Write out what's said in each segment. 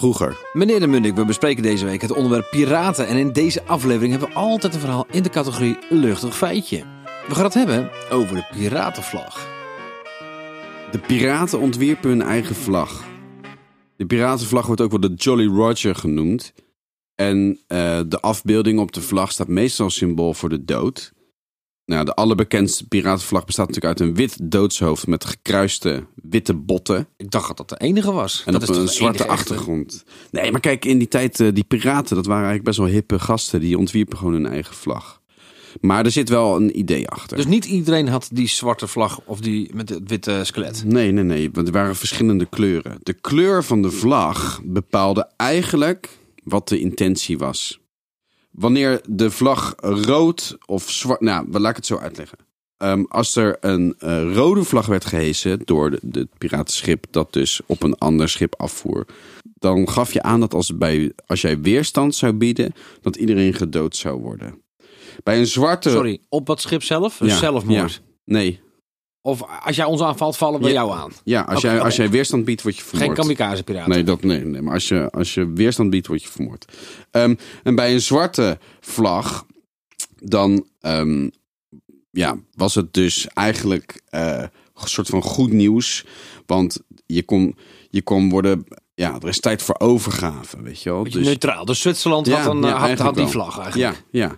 Vroeger. Meneer de Munnik, we bespreken deze week het onderwerp piraten. En in deze aflevering hebben we altijd een verhaal in de categorie luchtig feitje. We gaan het hebben over de piratenvlag. De piraten ontwierpen hun eigen vlag. De piratenvlag wordt ook wel de Jolly Roger genoemd. En eh, de afbeelding op de vlag staat meestal symbool voor de dood. Nou, de allerbekendste piratenvlag bestaat natuurlijk uit een wit doodshoofd met gekruiste witte botten. Ik dacht dat dat de enige was. En dat op is een zwarte echte? achtergrond. Nee, maar kijk, in die tijd, eh, die piraten, dat waren eigenlijk best wel hippe gasten. Die ontwierpen gewoon hun eigen vlag. Maar er zit wel een idee achter. Dus niet iedereen had die zwarte vlag of die met het witte skelet. Nee, nee, nee. Want er waren verschillende kleuren. De kleur van de vlag bepaalde eigenlijk wat de intentie was. Wanneer de vlag rood of zwart... Nou, laat ik het zo uitleggen. Ehm, als er een eh, rode vlag werd gehesen door het piratenschip dat dus op een ander schip afvoer, dan gaf je aan dat als, bij, als jij weerstand zou bieden, dat iedereen gedood zou worden. Bij een zwarte... Sorry, op dat schip zelf? Dus Ja, zelfmoord. ja. Nee. Of als jij ons aanvalt, vallen we Ja. jou aan. Ja, als, jij, als jij weerstand biedt, word je vermoord. Geen kamikaze-piraten. Nee, dat, nee, nee, maar als je, als je weerstand biedt, word je vermoord. Ehm, en bij een zwarte vlag, dan ehm, ja, was het dus eigenlijk eh, een soort van goed nieuws. Want je kon, je kon worden, ja, er is tijd voor overgave, weet je wel. Dus- neutraal. Dus Zwitserland Ja, had, een, ja, had, had die vlag eigenlijk. Ja, ja.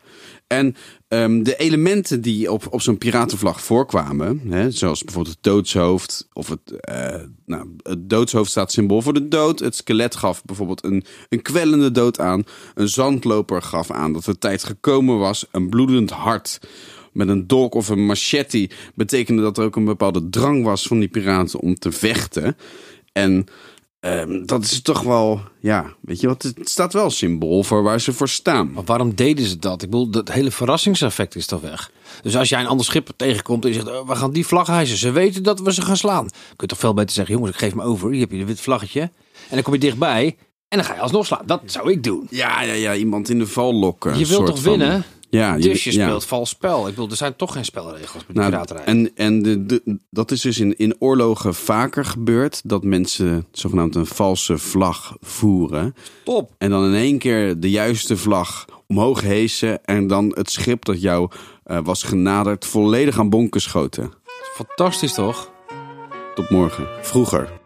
En ehm, de elementen die op, op zo'n piratenvlag voorkwamen, hè, zoals bijvoorbeeld het doodshoofd, of het, eh, nou, het doodshoofd staat symbool voor de dood. Het skelet gaf bijvoorbeeld een, een kwellende dood aan. Een zandloper gaf aan dat de tijd gekomen was. Een bloedend hart met een dolk of een machete betekende dat er ook een bepaalde drang was van die piraten om te vechten. En ehm, dat is toch wel, ja, weet je wat, het staat wel symbool voor waar ze voor staan. Maar waarom deden ze dat? Ik bedoel, dat hele verrassingseffect is toch weg? Dus als jij een ander schip tegenkomt en je zegt, oh, we gaan die vlag hijsen. Ze weten dat we ze gaan slaan. Kun je toch veel beter zeggen, jongens, ik geef me over. Hier heb je een wit vlaggetje. En dan kom je dichtbij en dan ga je alsnog slaan. Dat zou ik doen. Ja, ja, ja, iemand in de val lokken. Je wilt toch van- Ja, Dus je ja. speelt vals spel. Ik bedoel, er zijn toch geen spelregels met de Nou, piraterij. en en de, de, dat is dus in, in oorlogen vaker gebeurd. Dat mensen zogenaamd een valse vlag voeren. Top. En dan in één keer de juiste vlag omhoog heesen. En dan het schip dat jou eh, was genaderd volledig aan bonken schoten. Fantastisch toch? Tot morgen. Vroeger.